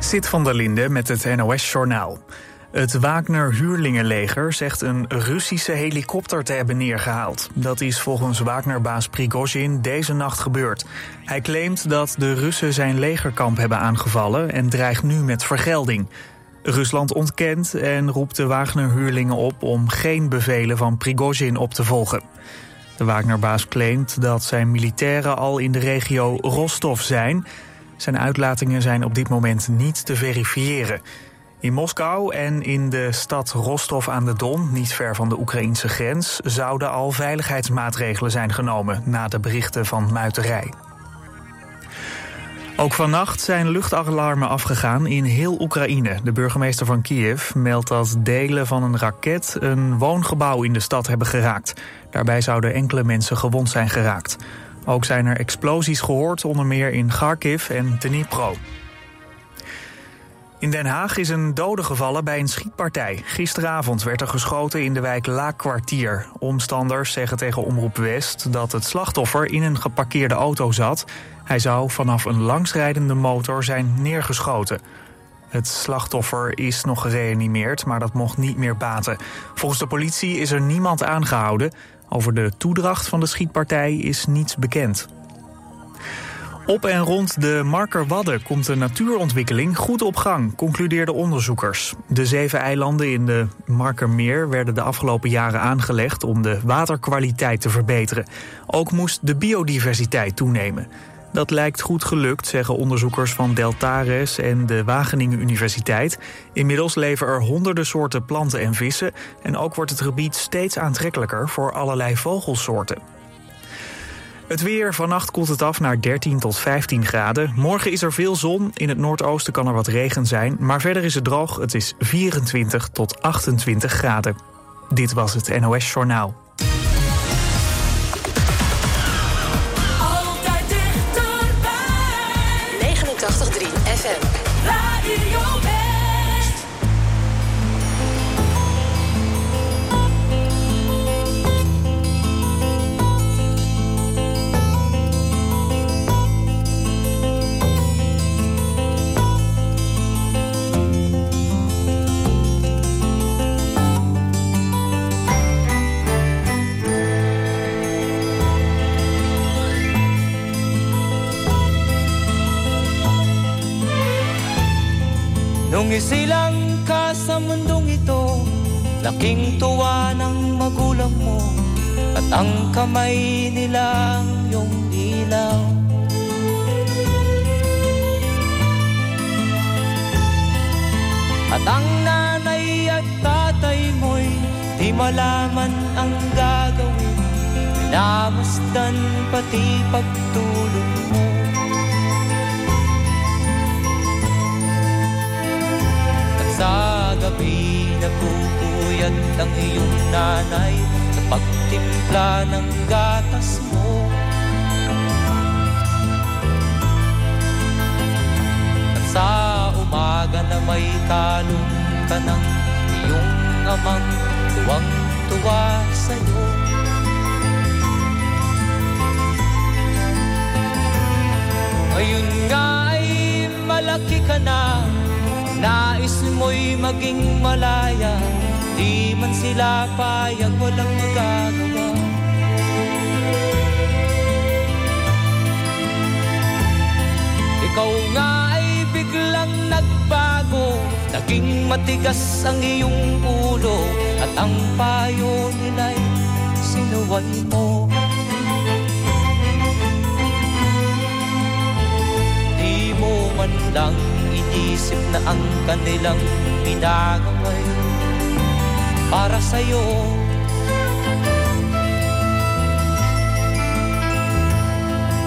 Zit van der Linde met het NOS-journaal. Het Wagner-huurlingenleger zegt een Russische helikopter te hebben neergehaald. Dat is volgens Wagner-baas Prigozhin deze nacht gebeurd. Hij claimt dat de Russen zijn legerkamp hebben aangevallen en dreigt nu met vergelding. Rusland ontkent en roept de Wagner-huurlingen op om geen bevelen van Prigozhin op te volgen. De Wagner-baas claimt dat zijn militairen al in de regio Rostov zijn. Zijn uitlatingen zijn op dit moment niet te verifiëren. In Moskou en in de stad Rostov aan de Don, niet ver van de Oekraïnse grens, zouden al veiligheidsmaatregelen zijn genomen na de berichten van muiterij. Ook vannacht zijn luchtalarmen afgegaan in heel Oekraïne. De burgemeester van Kiev meldt dat delen van een raket een woongebouw in de stad hebben geraakt. Daarbij zouden enkele mensen gewond zijn geraakt. Ook zijn er explosies gehoord, onder meer in Kharkiv en Dnipro. In Den Haag is een dode gevallen bij een schietpartij. Gisteravond werd er geschoten in de wijk Laakkwartier. Omstanders zeggen tegen Omroep West dat het slachtoffer in een geparkeerde auto zat. Hij zou vanaf een langsrijdende motor zijn neergeschoten. Het slachtoffer is nog gereanimeerd, maar dat mocht niet meer baten. Volgens de politie is er niemand aangehouden. Over de toedracht van de schietpartij is niets bekend. Op en rond de Markerwadden komt de natuurontwikkeling goed op gang, concludeerden onderzoekers. De zeven eilanden in de Markermeer werden de afgelopen jaren aangelegd om de waterkwaliteit te verbeteren. Ook moest de biodiversiteit toenemen. Dat lijkt goed gelukt, zeggen onderzoekers van Deltares en de Wageningen Universiteit. Inmiddels leven er honderden soorten planten en vissen en ook wordt het gebied steeds aantrekkelijker voor allerlei vogelsoorten. Het weer, vannacht koelt het af naar 13 tot 15 graden. Morgen is er veel zon, in het noordoosten kan er wat regen zijn... maar verder is het droog, het is 24 tot 28 graden. Dit was het NOS Journaal. Nung isilang ka sa mundong ito Laking tuwa ng magulang mo At ang kamay nila ang iyong ilaw. At ang nanay at tatay mo'y Di malaman ang gagawin. Pinamasdan pati pagtulog sa gabi napupuyat ang iyong nanay Sa pagtimpla ng gatas mo. At sa umaga na may talong ka ng iyong amang Tuwang-tuwa sa'yo. Ngayon nga ay malaki ka na Nais mo'y maging malaya Di man sila payag walang magagawa. Ikaw nga ay biglang nagbago Naging matigas ang iyong ulo At ang payo nila'y sinuway mo. Di mo man lang inisip na ang kanilang ginagaway Para sa'yo.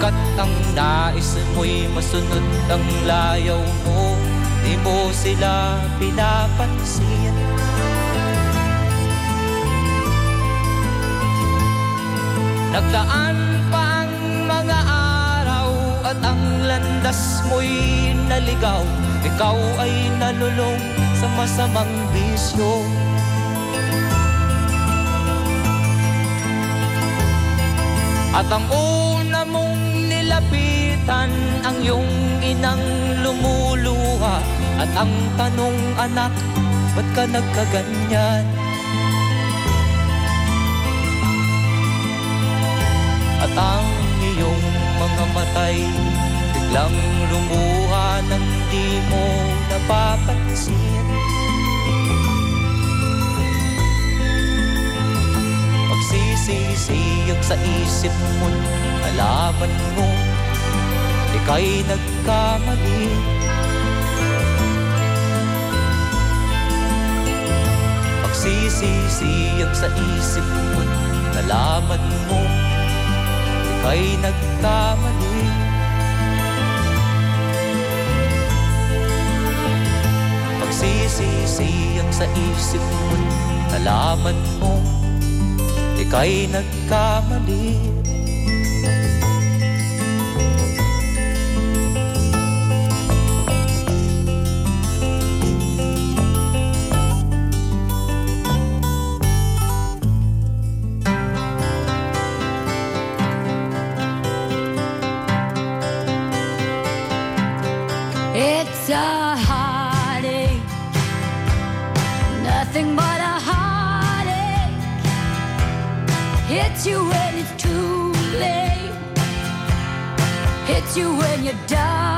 Kat ang nais mo'y masunod ang layaw mo Di mo sila pinapansin. Nagdaan pa ang mga araw At ang landas mo'y naligaw ikaw ay nalulong sa masamang bisyo At ang una mong nilapitan Ang iyong inang lumuluha At ang tanong anak, ba't ka nagkaganyan? At ang iyong mga matay Biglang lumuha ng di mo napapansin. Magsisisiyag sa isip mo Alaman mo. Ika'y nagkamali. Magsisisiyag sa isip mo Nalaman mo. Ika'y nagkamali. nagsisisiyang sa isip mo't nalaman mong ika'y nagkamali. you when you're done.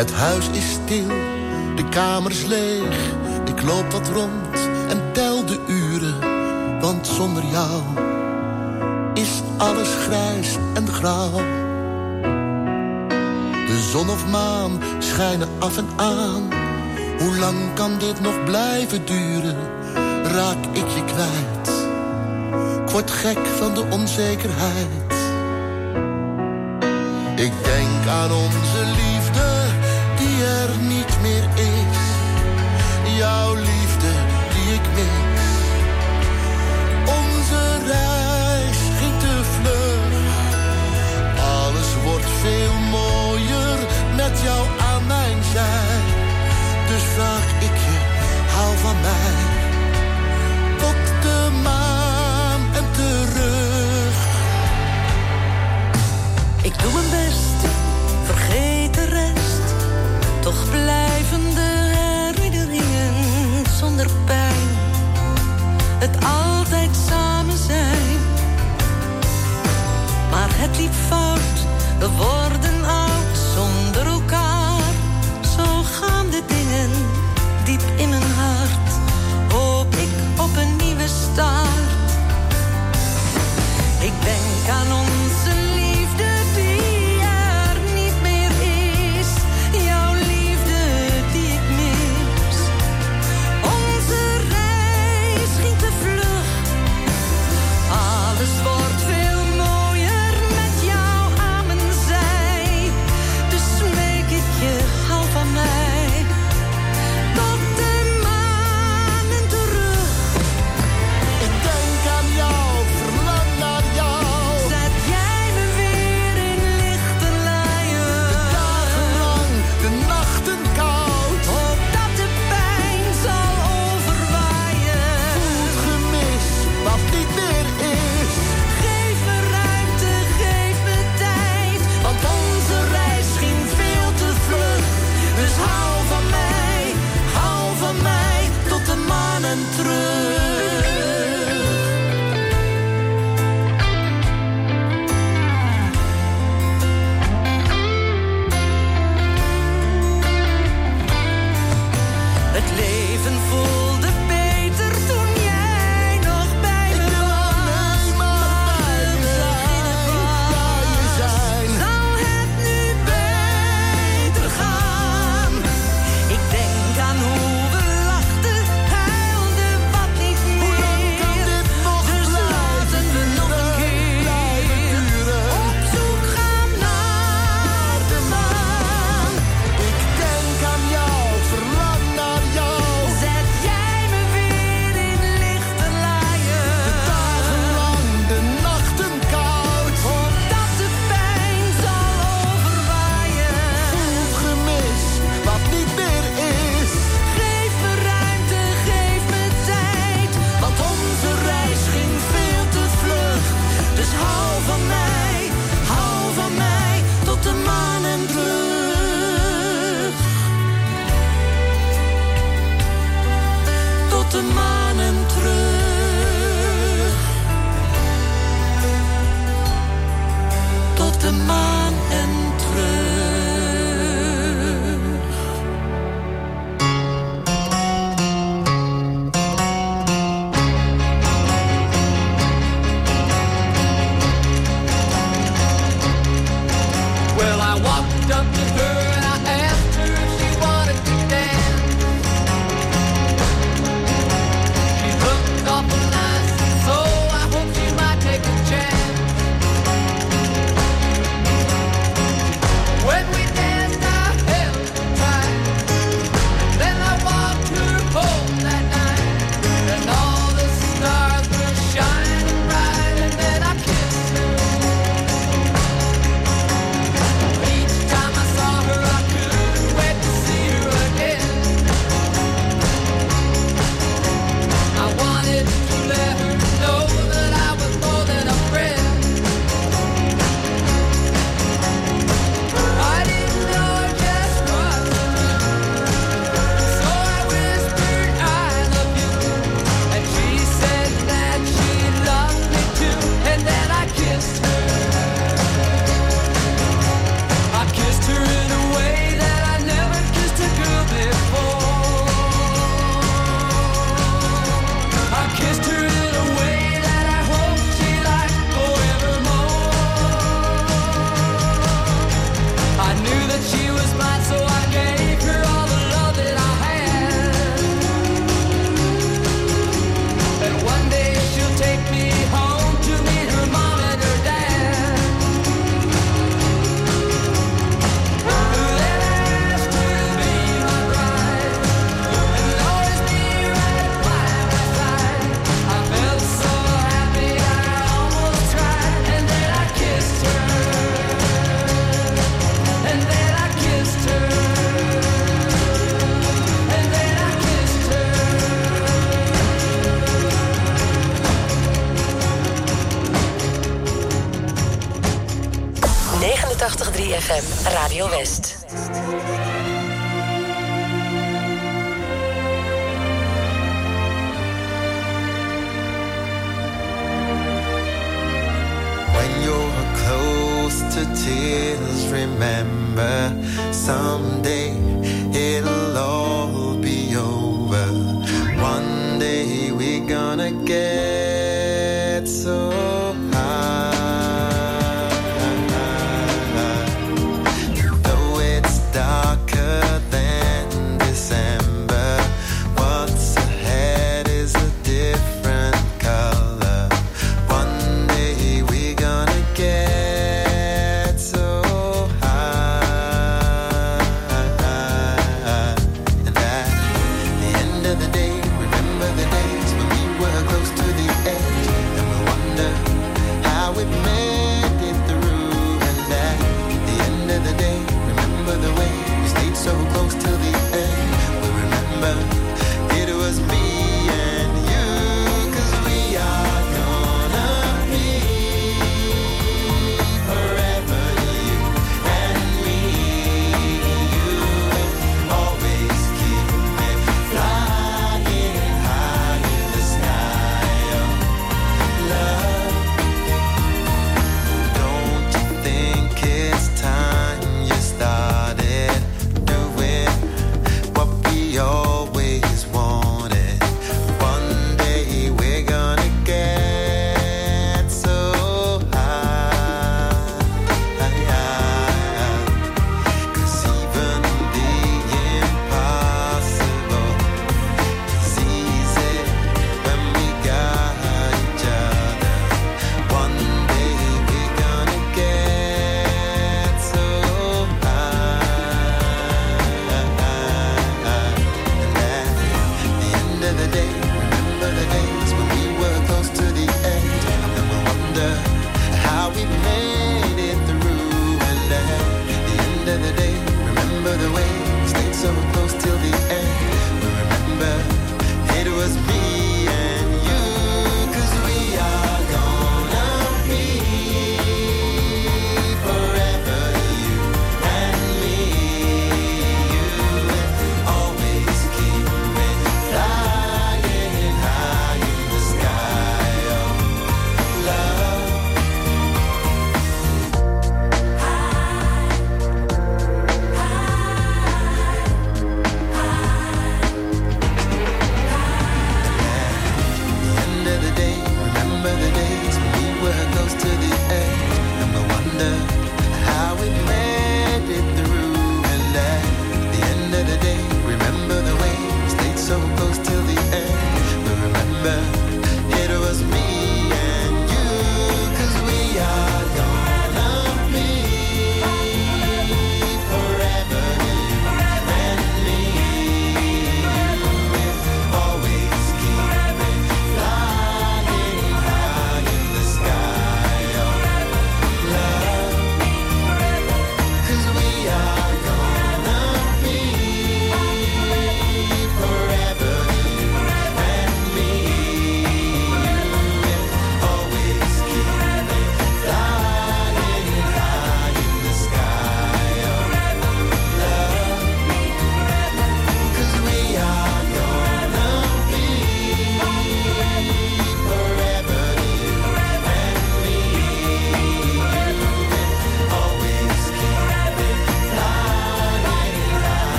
Het huis is stil, de kamers leeg. Ik loop wat rond en tel de uren, want zonder jou is alles grijs en grauw. De zon of maan schijnen af en aan. Hoe lang kan dit nog blijven duren? Raak ik je kwijt? Ik word gek van de onzekerheid. Ik denk aan onze liefde er niet meer is. Jouw liefde die ik mis. Onze reis ging te vlug. Alles wordt veel mooier met jou aan mijn zij. Dus vraag ik je, hou van mij. Tot de maan en terug. Ik doe mijn best, Toch blijven de herinneringen zonder pijn. Het altijd samen zijn. Maar het liep fout, we worden oud zonder elkaar. Zo gaan de dingen diep in mijn hart. Hoop ik op een nieuwe start. Ik denk aan onze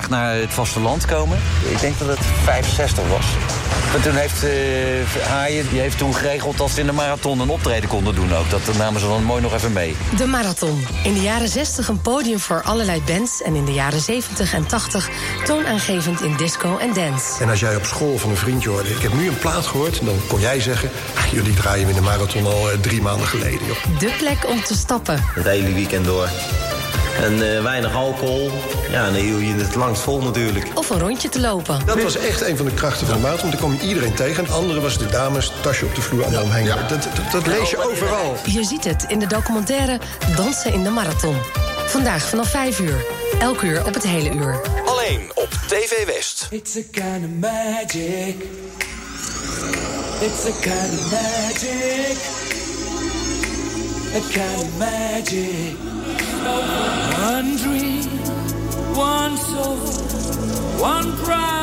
graag naar het vasteland komen. Ik denk dat het 65 was. Maar toen heeft eh Haaien die heeft toen geregeld dat ze in de marathon een optreden konden doen ook. Dat namen ze dan mooi nog even mee. De Marathon. In de jaren 60 een podium voor allerlei bands... en in de jaren 70 en 80 toonaangevend in disco en dance. En als jij op school van een vriendje hoorde... ik heb nu een plaat gehoord, dan kon jij zeggen... "Ah, jullie draaien in de marathon al eh, drie maanden geleden. Joh. De plek om te stappen. Het hele weekend door. En eh, weinig alcohol. Ja, dan hield je het langst vol natuurlijk. Of een rondje te lopen. Dat was echt een van de krachten van de marathon. Want dan kwam je iedereen tegen. En andere was de dames, tasje op de vloer, allemaal omheen. Dat, dat, dat lees je overal. Je ziet het in de documentaire Dansen in de Marathon. Vandaag vanaf 5 uur. Elk uur op het hele uur. Alleen op TV West. It's a kind of magic. It's a kind of magic. A kind of magic. One dream, one soul, one prize,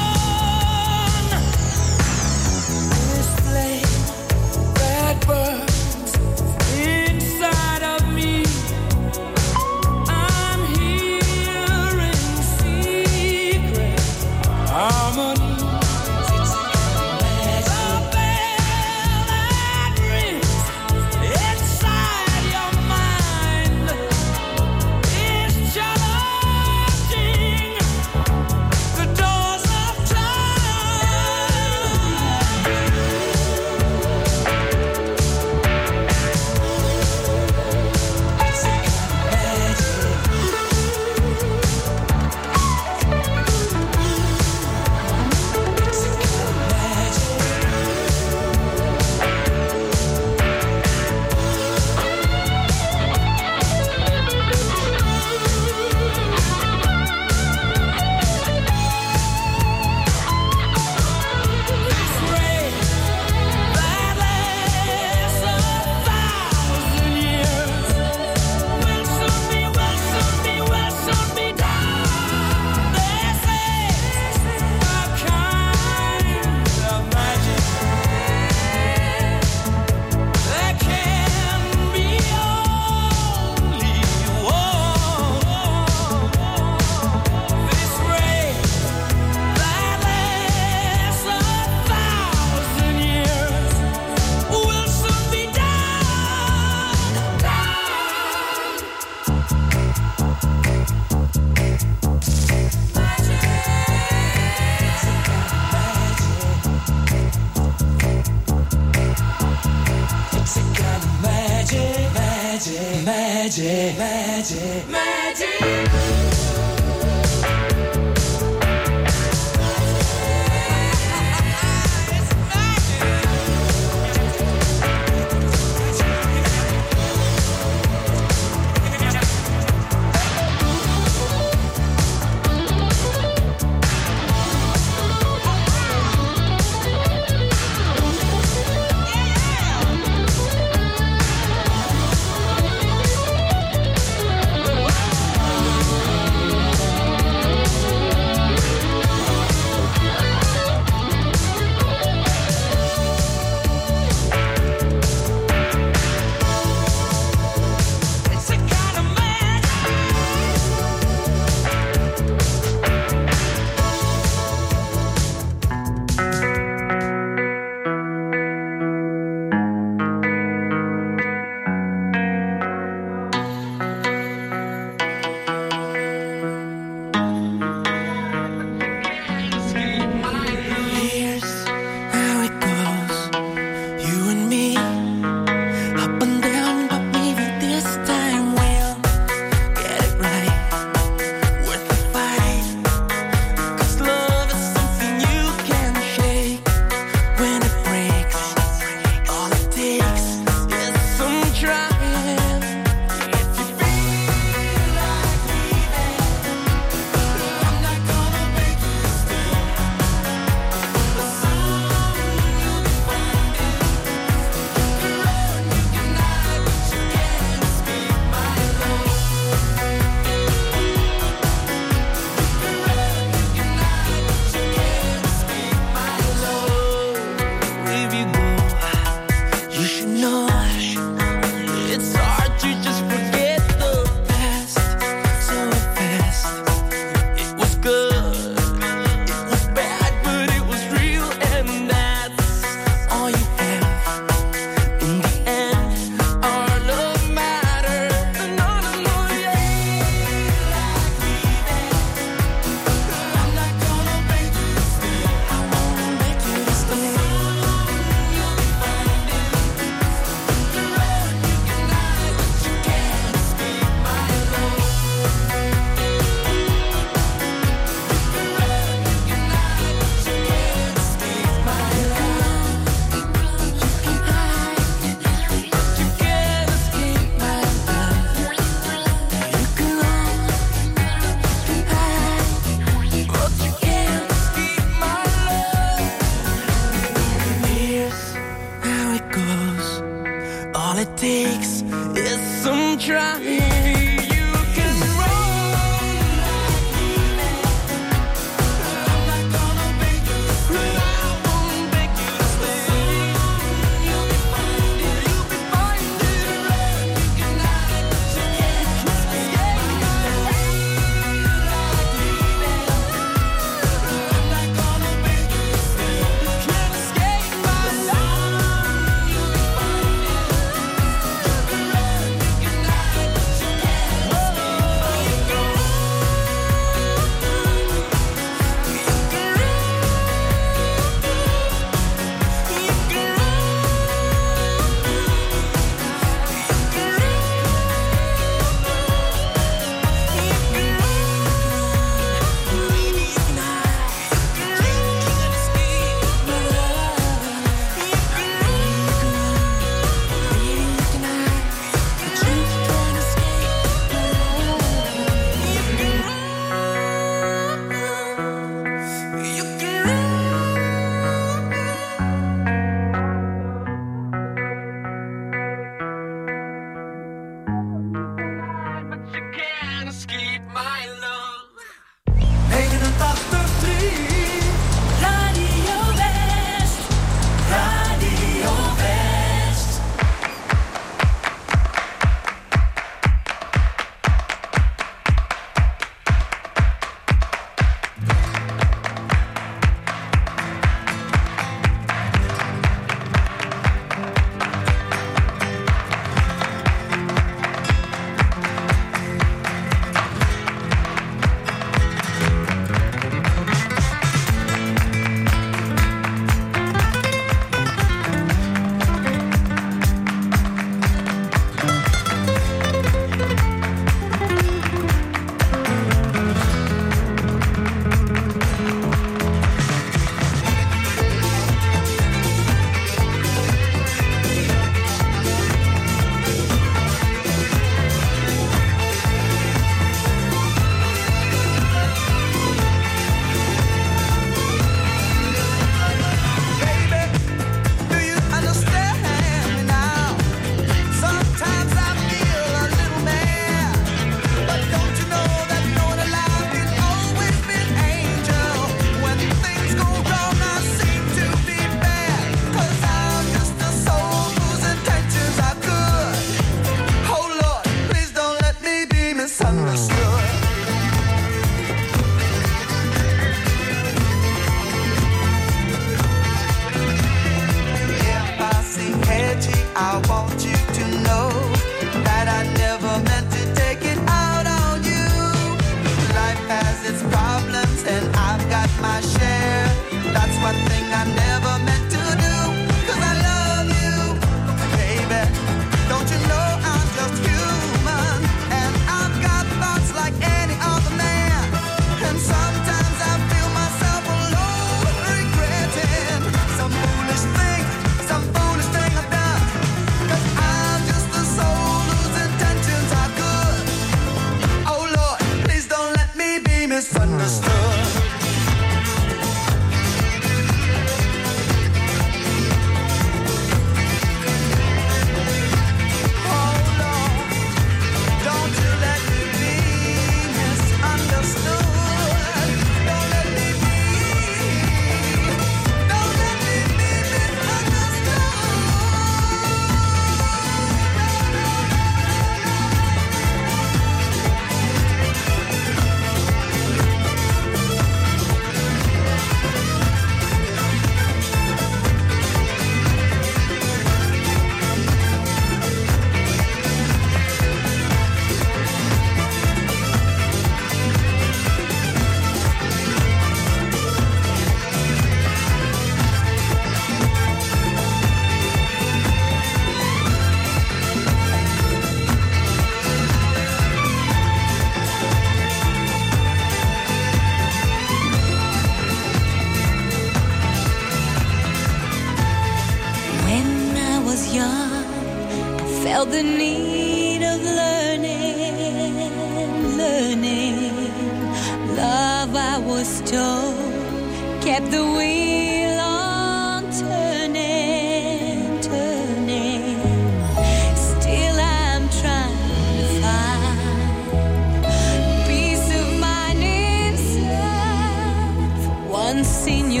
ensine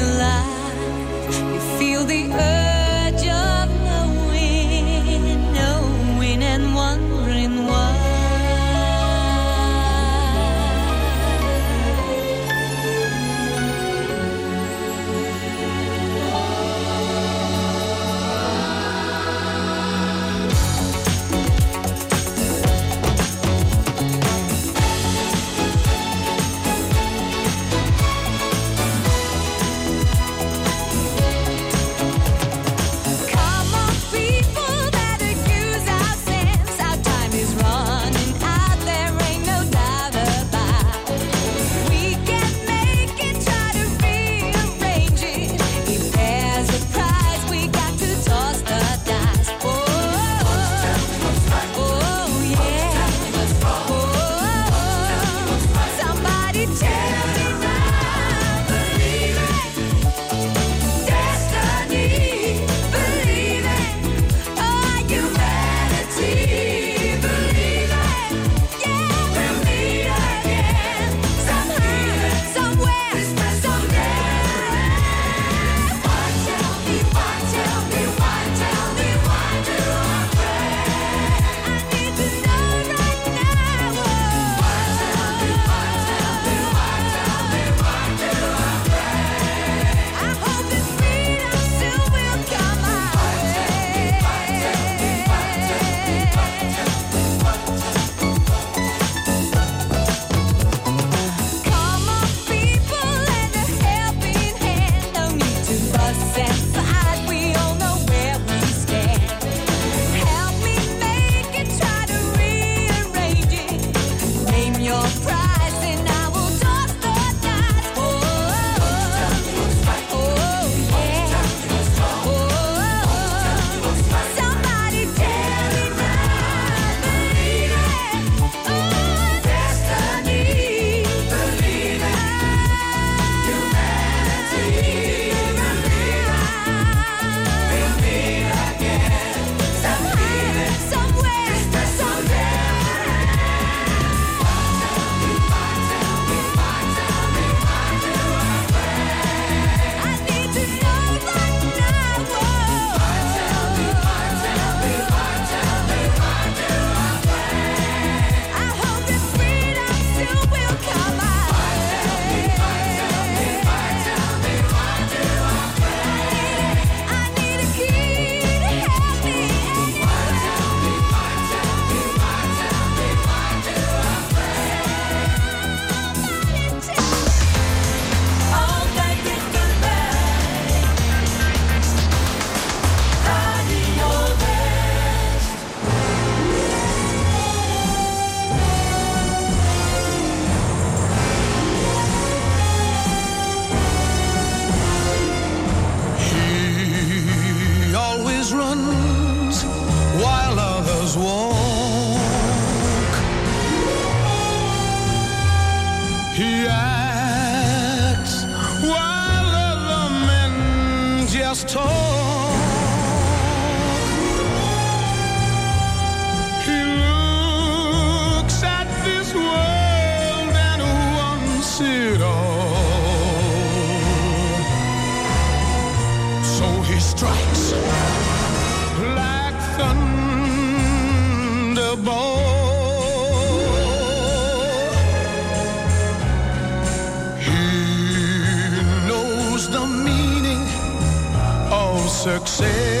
success.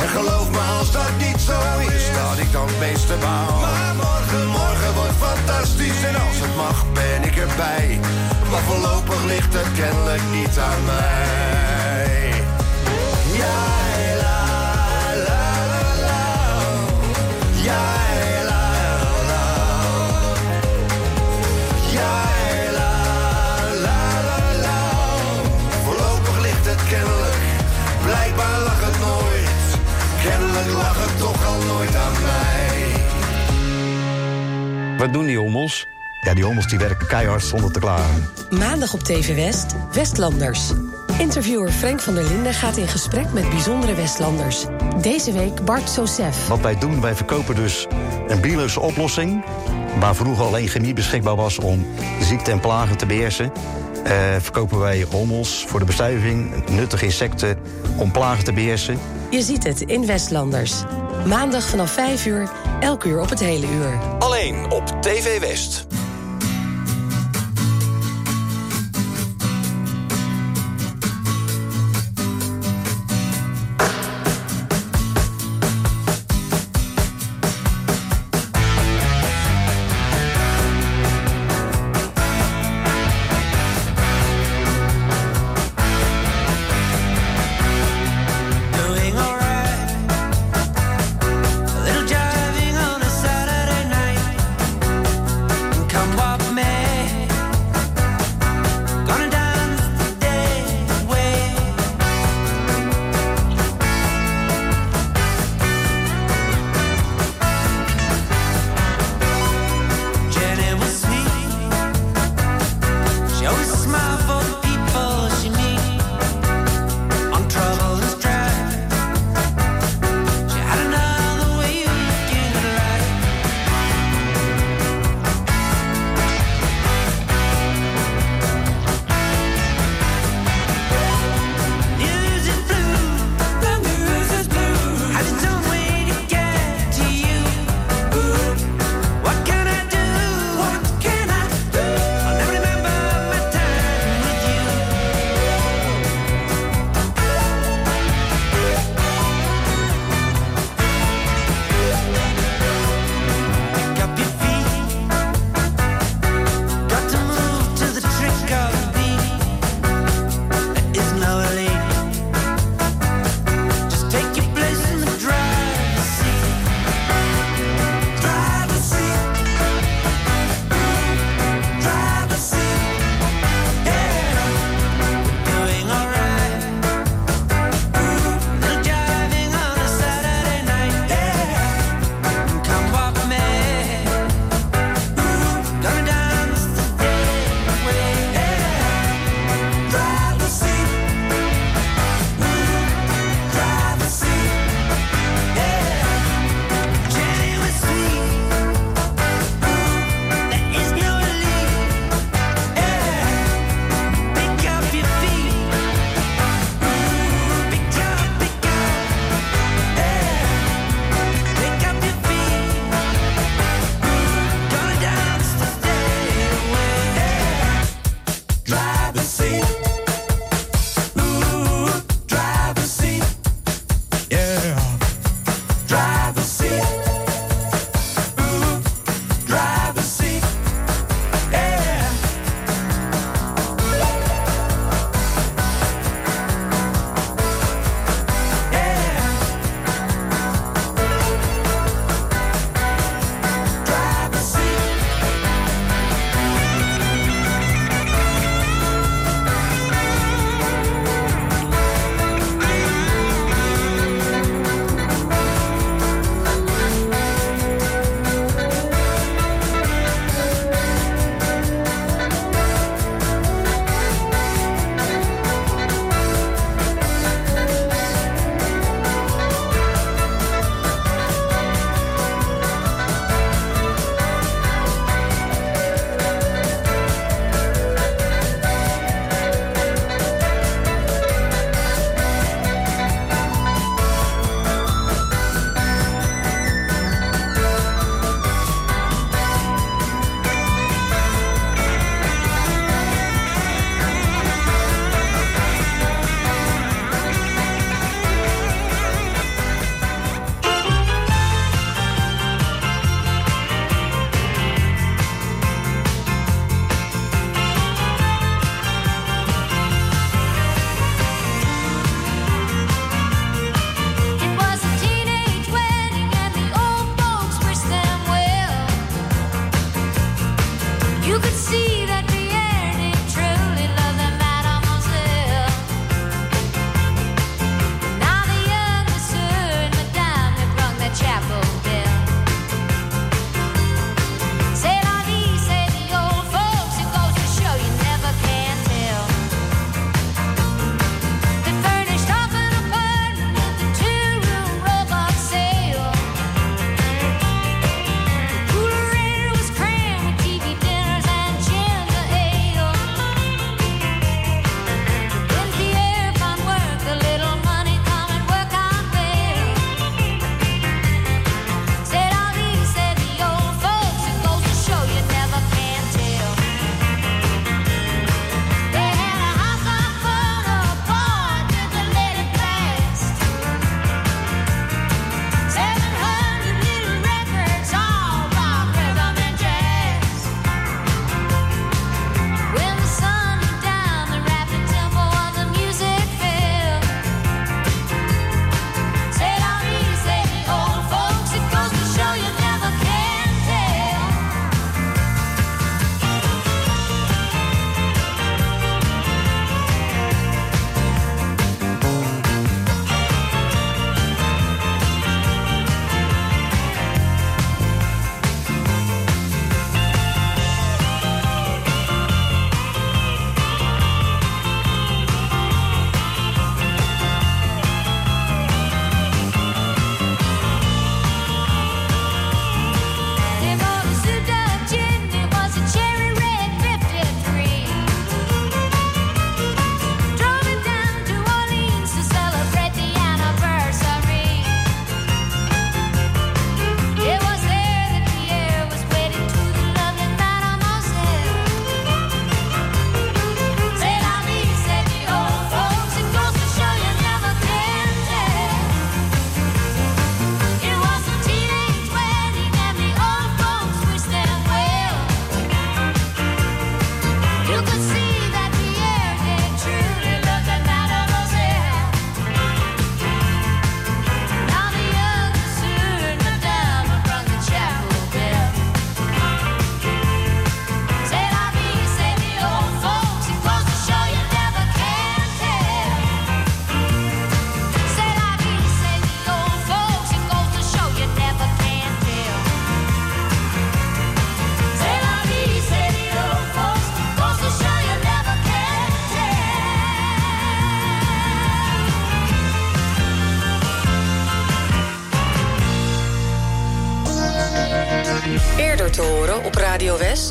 En geloof me als dat niet zo is, dat ik dan het meeste baal. Maar morgen, morgen wordt fantastisch en als het mag ben ik erbij. Maar voorlopig ligt het kennelijk niet aan mij. Ja, la, toch al nooit aan mij. Wat doen die hommels? Ja, die hommels die werken keihard zonder te klagen. Maandag op TV West, Westlanders. Interviewer Frank van der Linden gaat in gesprek met bijzondere Westlanders. Deze week Bart Sosef. Wat wij doen, wij verkopen dus een biologische oplossing... waar vroeger alleen chemie beschikbaar was om ziekten en plagen te beheersen... eh, verkopen wij hommels voor de bestuiving, nuttige insecten om plagen te beheersen. Je ziet het in Westlanders. Maandag vanaf 5 uur, elk uur op het hele uur. Alleen op TV West.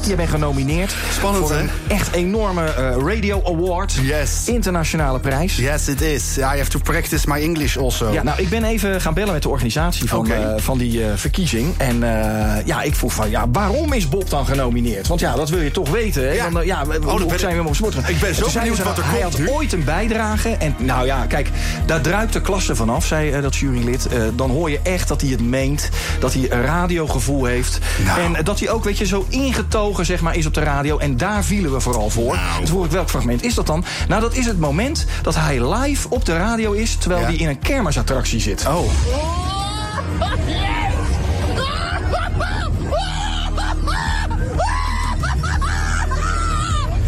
Je bent genomineerd Spannend, hè? echt enorme eh, Radio Award. Yes. Internationale prijs. Yes, it is. I have to practice my English also. Ja, nou, ik ben even gaan bellen met de organisatie van, eh, van die eh, verkiezing. En ja, ik vroeg van, ja, waarom is Bob dan genomineerd? Want ja, dat wil je toch weten, hè? Ja. Dan, ja, we- Oh, ben zijn we op sport? Ik ben En zo benieuwd ze, wat er Hij komt had nu. ooit een bijdrage. En nou ja, kijk, daar druipt de klasse vanaf, zei dat jurylid. Dan hoor je echt dat hij het meent. Dat hij een radiogevoel heeft. Nou. En dat hij ook, weet je, zo ingetogen zeg maar, is op de radio. En daar vielen we vooral voor. Nou. Toen vroeg ik, welk fragment is dat dan? Nou, dat is het moment dat hij live op de radio is... terwijl Ja. hij in een kermisattractie zit. Oh.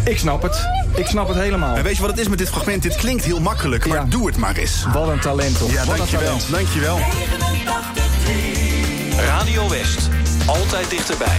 Ik snap het. Ik snap het helemaal. En weet je wat het is met dit fragment? Dit klinkt heel makkelijk, maar Ja. doe het maar eens. Wat een talent, toch? Ja, Wat een dankjewel. talent. Dankjewel. Radio West. Altijd dichterbij.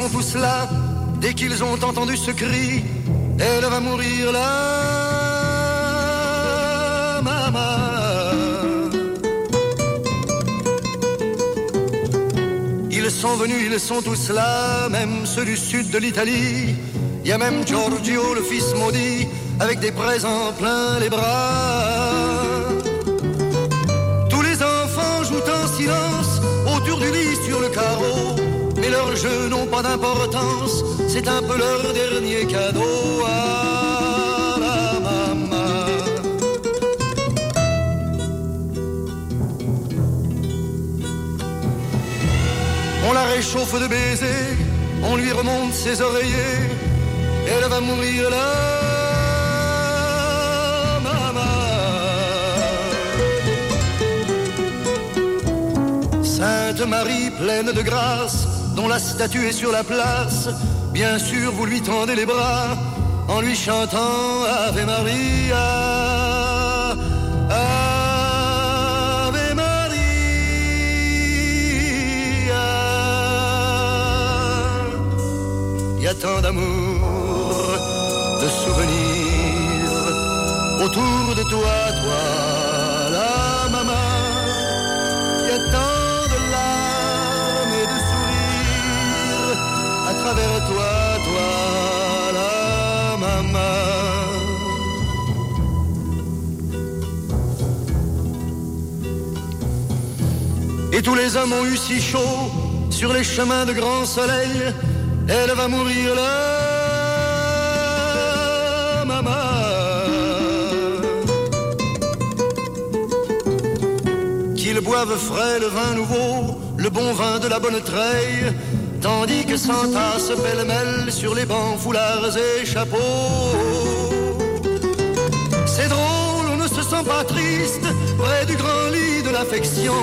sont tous là, dès qu'ils ont entendu ce cri, elle va mourir là, maman. Ils sont venus, ils sont tous là, même ceux du sud de l'Italie. Il y a même Giorgio, le fils maudit, avec des présents plein les bras. Tous les enfants jouent en silence autour du lit sur le carreau. Leurs jeux n'ont pas d'importance, c'est un peu leur dernier cadeau à la maman. On la réchauffe de baisers, on lui remonte ses oreillers, elle va mourir là. Sainte Marie pleine de grâce, dont la statue est sur la place, bien sûr vous lui tendez les bras en lui chantant Ave Maria. Ave Maria. Il y a tant d'amour, de souvenirs autour de toi, toi, Et tous les hommes ont eu si chaud sur les chemins de grand soleil. Elle va mourir là, maman. Qu'ils boivent frais le vin nouveau, le bon vin de la bonne treille, tandis que s'entassent pêle-mêle sur les bancs, foulards et chapeaux. C'est drôle, on ne se sent pas triste près du grand lit de l'affection.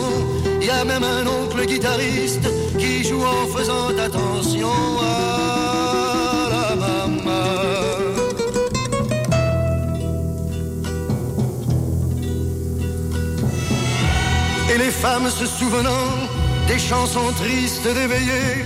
Il y a même un oncle guitariste qui joue en faisant attention à la maman. Et les femmes se souvenant des chansons tristes d'éveillé,